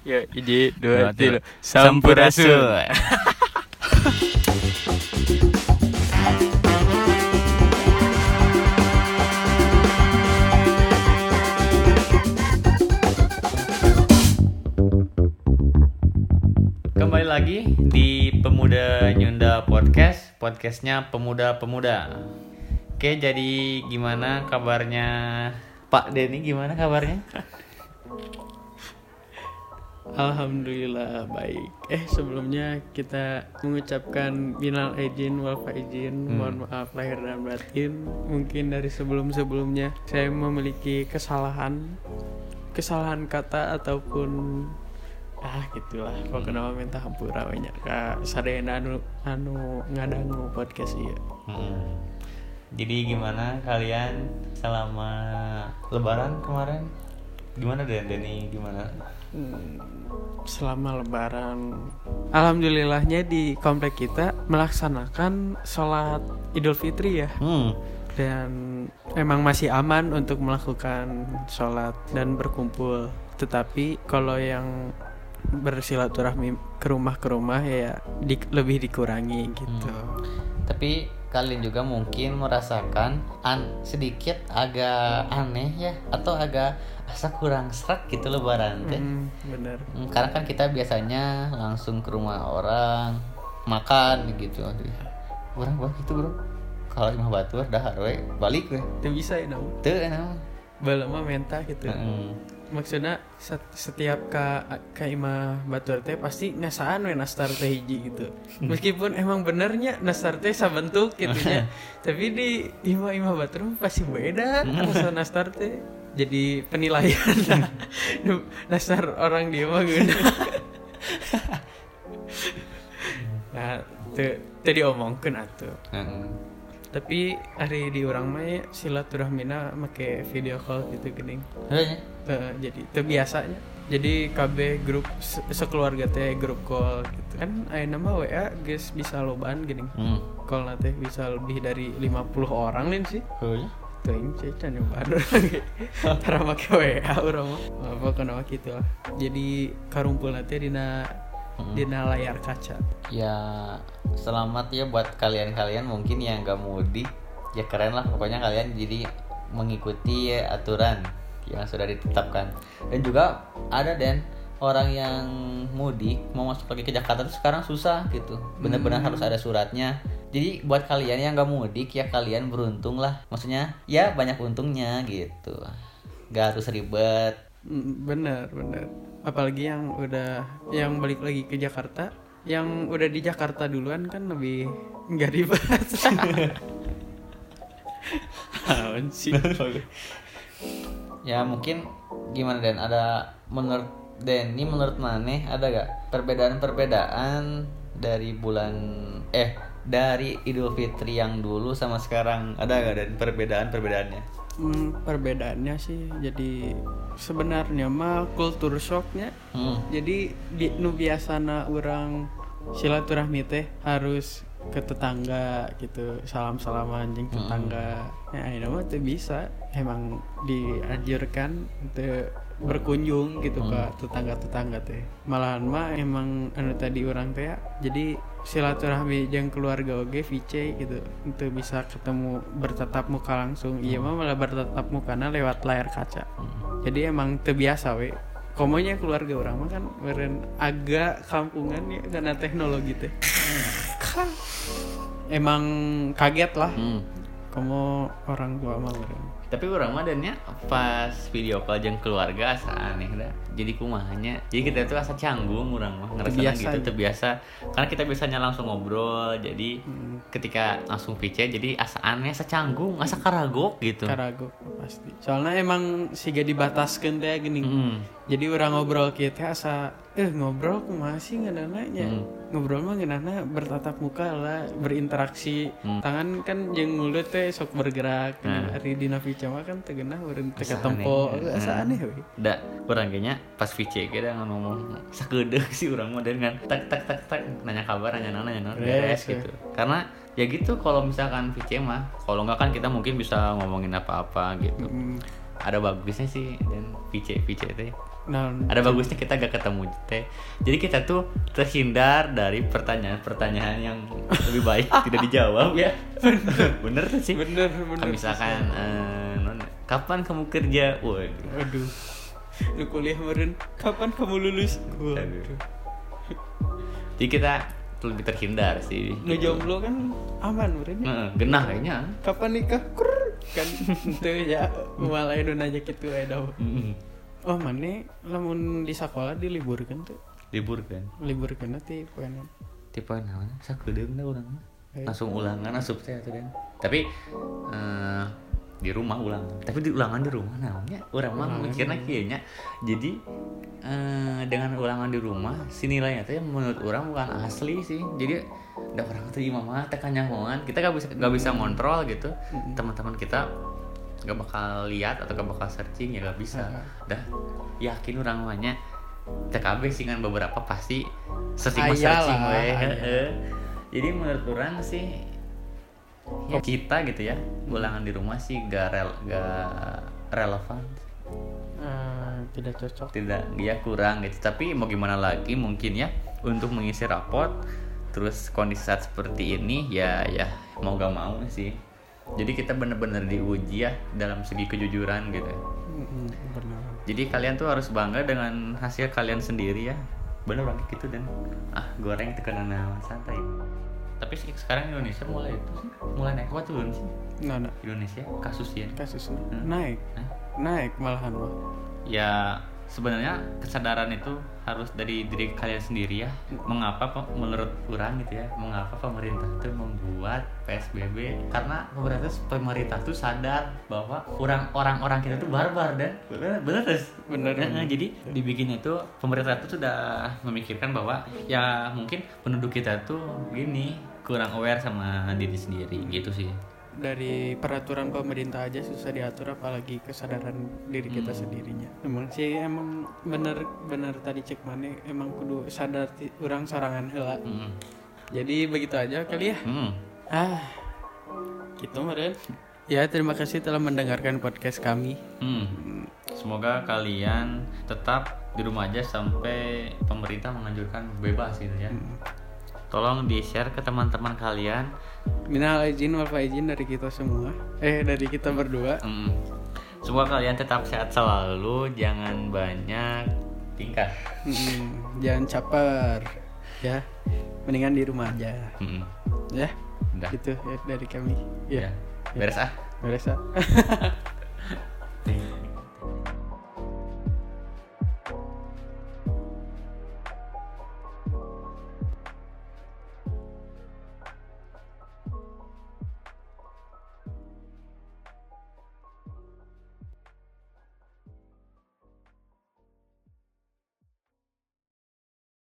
Ya, hiji, dua, Dua, tilu. Sampurasun. Kembali lagi di Pemuda Nyunda Podcast, podcastnya pemuda-pemuda. Oke, jadi gimana kabarnya Pak Denny? Gimana kabarnya? Alhamdulillah baik. Eh sebelumnya kita mengucapkan minal izin wal faizin, Hmm. mohon maaf lahir dan batin. Mungkin dari sebelum-sebelumnya saya memiliki kesalahan, kesalahan kata ataupun ah gitulah. Pokoknya mah minta hampura banyak kak. Sadayana anu anu ngadangu podcast iya. Hmm. Jadi gimana kalian selama Lebaran kemarin? Gimana Den Denny? Gimana? Hmm, selama lebaran alhamdulillahnya di komplek kita melaksanakan sholat idul fitri ya Hmm. dan memang masih aman untuk melakukan sholat dan berkumpul tetapi kalau yang bersilaturahmi ke rumah ke rumah ya di- lebih dikurangi gitu Tapi kalian juga mungkin merasakan an sedikit agak aneh ya atau agak asa kurang serak gitu Lebaran teh. Hmm, bener Hmm, Karena kan kita biasanya langsung ke rumah orang makan gitu. Orang bang itu bro. Kalau imah batur dah we balik we. itu bisa ya namun Teu enak. balema menta gitu Heeh. Maksudnya set- setiap ka ka imah batur teh pasti ngasaan we nastar teh hiji gitu. Meskipun emang benernya nastar teh sabentuk gitu nya. Tapi di imah imah batur pasti beda rasa nastar teh. Jadi penilaian nastar orang dia mah guna nah teu teu diomongkeun atuh. Tapi hari di orang mah ya, silaturahmina make video call gitu Heeh. Eh, jadi itu biasanya. Jadi KB grup se- sekeluarga teh grup call gitu. Kan aya nama WA guys bisa lobaan gini. Hmm. call nanti bisa lebih dari 50 orang lain sih. Heuh. tuh yang cecan nyobaan orang cara make WA orang mah. Apa kenapa gitu lah. Jadi karumpul nanti dina dina layar kaca. Ya selamat ya buat kalian-kalian mungkin yang gak mudik. Ya keren lah pokoknya kalian jadi mengikuti ya, aturan yang sudah ditetapkan. Dan juga ada dan orang yang mudik mau masuk lagi ke Jakarta tuh sekarang susah gitu. Benar-benar harus ada suratnya. Jadi buat kalian yang gak mudik ya kalian beruntung lah. Maksudnya ya banyak untungnya gitu. Gak harus ribet. Mm, bener bener apalagi yang udah yang balik lagi ke Jakarta. Yang udah di Jakarta duluan kan lebih nggak sih? Ya mungkin gimana Dan? Ada menurut Denny menurut Maneh ada gak perbedaan-perbedaan dari bulan eh dari Idul Fitri yang dulu sama sekarang. Ada gak dan perbedaan-perbedaannya Hmm, perbedaannya sih jadi sebenarnya mah kultur shocknya. Hmm. jadi di nu biasana orang silaturahmi teh harus ke tetangga gitu salam salam anjing tetangga. Ya ini mah tuh bisa emang dianjurkan untuk berkunjung gitu ke tetangga tetangga teh. Malahan mah emang anu tadi orang teh ya, jadi silaturahmi jeung keluarga oge VC gitu. Untuk bisa ketemu bertatap muka langsung. Iya mah malah bertatap mukana lewat layar kaca. Jadi emang terbiasa we. Komonya keluarga orang mah kan meren agak kampungan ya karena teknologi teh. Kah. emang kaget lah. Hmm. komo orang tua mah meren tapi orang mah dannya pas video call jeung keluarga asa aneh dah jadi kumahanya jadi kita tuh asa canggung orang mah ngerasa gitu ya. terbiasa karena kita biasanya langsung ngobrol jadi Hmm. ketika langsung VC jadi asa aneh asa canggung asa karagok gitu karago pasti soalnya emang siga dibataskan teh gini Hmm. jadi orang ngobrol kita asa eh ngobrol kumaha sih ngeunana-nya Hmm. ngobrol mah ngeunana bertatap muka lah berinteraksi Hmm. tangan kan jeung mulut teh sok bergerak Nah. hari dina pica mah kan teu geunah urang teu Asa ketempo aneh. asa aneh we Da, orang kayaknya pas VC kita ngomong sakeudeuh sih orang mah dengan tak tak tak tak nanya kabar nanya nana nanya nana beres gitu. Karena ya gitu kalau misalkan VC mah, kalau nggak kan kita mungkin bisa ngomongin apa-apa gitu. Mm, Ada bagusnya sih dan VC VC teh. nah ada bagusnya kita gak ketemu teh. Jadi kita tuh terhindar dari pertanyaan-pertanyaan yang lebih baik tidak dijawab ya. Bener. Tuh sih. Bener bener. Misalkan eh, non, kapan kamu kerja? Waduh. Aduh lu kuliah kemarin kapan kamu lulus? Waduh. Jadi kita lebih terhindar sih lu jomblo kan aman Heeh, genah kayaknya. Kapan nikah? Kur. Kan itu ya malah itu nanya gitu ada Mm-mm. oh mana lamun di sekolah diliburkan tuh? Libur kan liburkan nanti poenan tipe naon sakedeung da urang mah. Eh. langsung ulangan asup teh atuh dan tapi eh, di rumah ulangan tapi di ulangan di rumah namanya urang mah Ulangan. mikirna kieu nya jadi eh, dengan ulangan di rumah si nilainya teh menurut orang bukan asli sih. Jadi ada orang tuh imam mah teh kanyahoan kita gak bisa gak bisa ngontrol gitu. Teman-teman kita gak bakal lihat atau gak bakal searching ya gak bisa. Dah yakin orang mahnya. TKB sih kan beberapa pasti searching Ayalah, searching we aya. heeh. jadi menurut orang sih ya kita gitu ya ulangan di rumah sih gak rel gak relevan. Eh, tidak cocok. Tidak ya kurang gitu. Tapi mau gimana lagi mungkin ya untuk mengisi raport terus kondisi saat seperti ini ya ya mau gak mau sih. Jadi kita bener-bener diuji ya dalam segi kejujuran gitu Mm-mm, benar. Jadi kalian tuh harus bangga dengan hasil kalian sendiri ya. Bener banget gitu dan. Ah goreng tekanan santai tapi sekarang Indonesia mulai itu sih mulai naik. Apa turun sih nggak ada Indonesia kasusnya kasusnya Hmm. naik. Hah? naik malahan mah ya sebenarnya kesadaran itu harus dari diri kalian sendiri ya. Mengapa menurut kurang gitu ya mengapa pemerintah itu membuat PSBB karena pemerintah pemerintah tuh sadar bahwa orang orang-orang kita tuh barbar dan bener bener terus Bener, Nah, bener. jadi dibikin itu pemerintah itu sudah memikirkan bahwa ya mungkin penduduk kita tuh gini kurang aware sama diri sendiri gitu sih dari peraturan pemerintah aja susah diatur apalagi kesadaran diri kita Hmm. sendirinya emang sih emang bener bener tadi cek mana emang kudu sadar orang sorangan heula Mm. jadi begitu aja kali ya Mm. ah gitu meren ya terima kasih telah mendengarkan podcast kami Hmm. Semoga kalian tetap di rumah aja sampai pemerintah menganjurkan bebas gitu ya. Hmm. Tolong di-share ke teman-teman kalian. minal izin wal faizin dari kita semua eh dari kita berdua Hmm. Semoga kalian tetap sehat selalu, jangan banyak tingkah. Mm, jangan caper ya mendingan di rumah aja Hmm. ya Udah. gitu ya dari kami Ya. ya Beres ah. beres ah.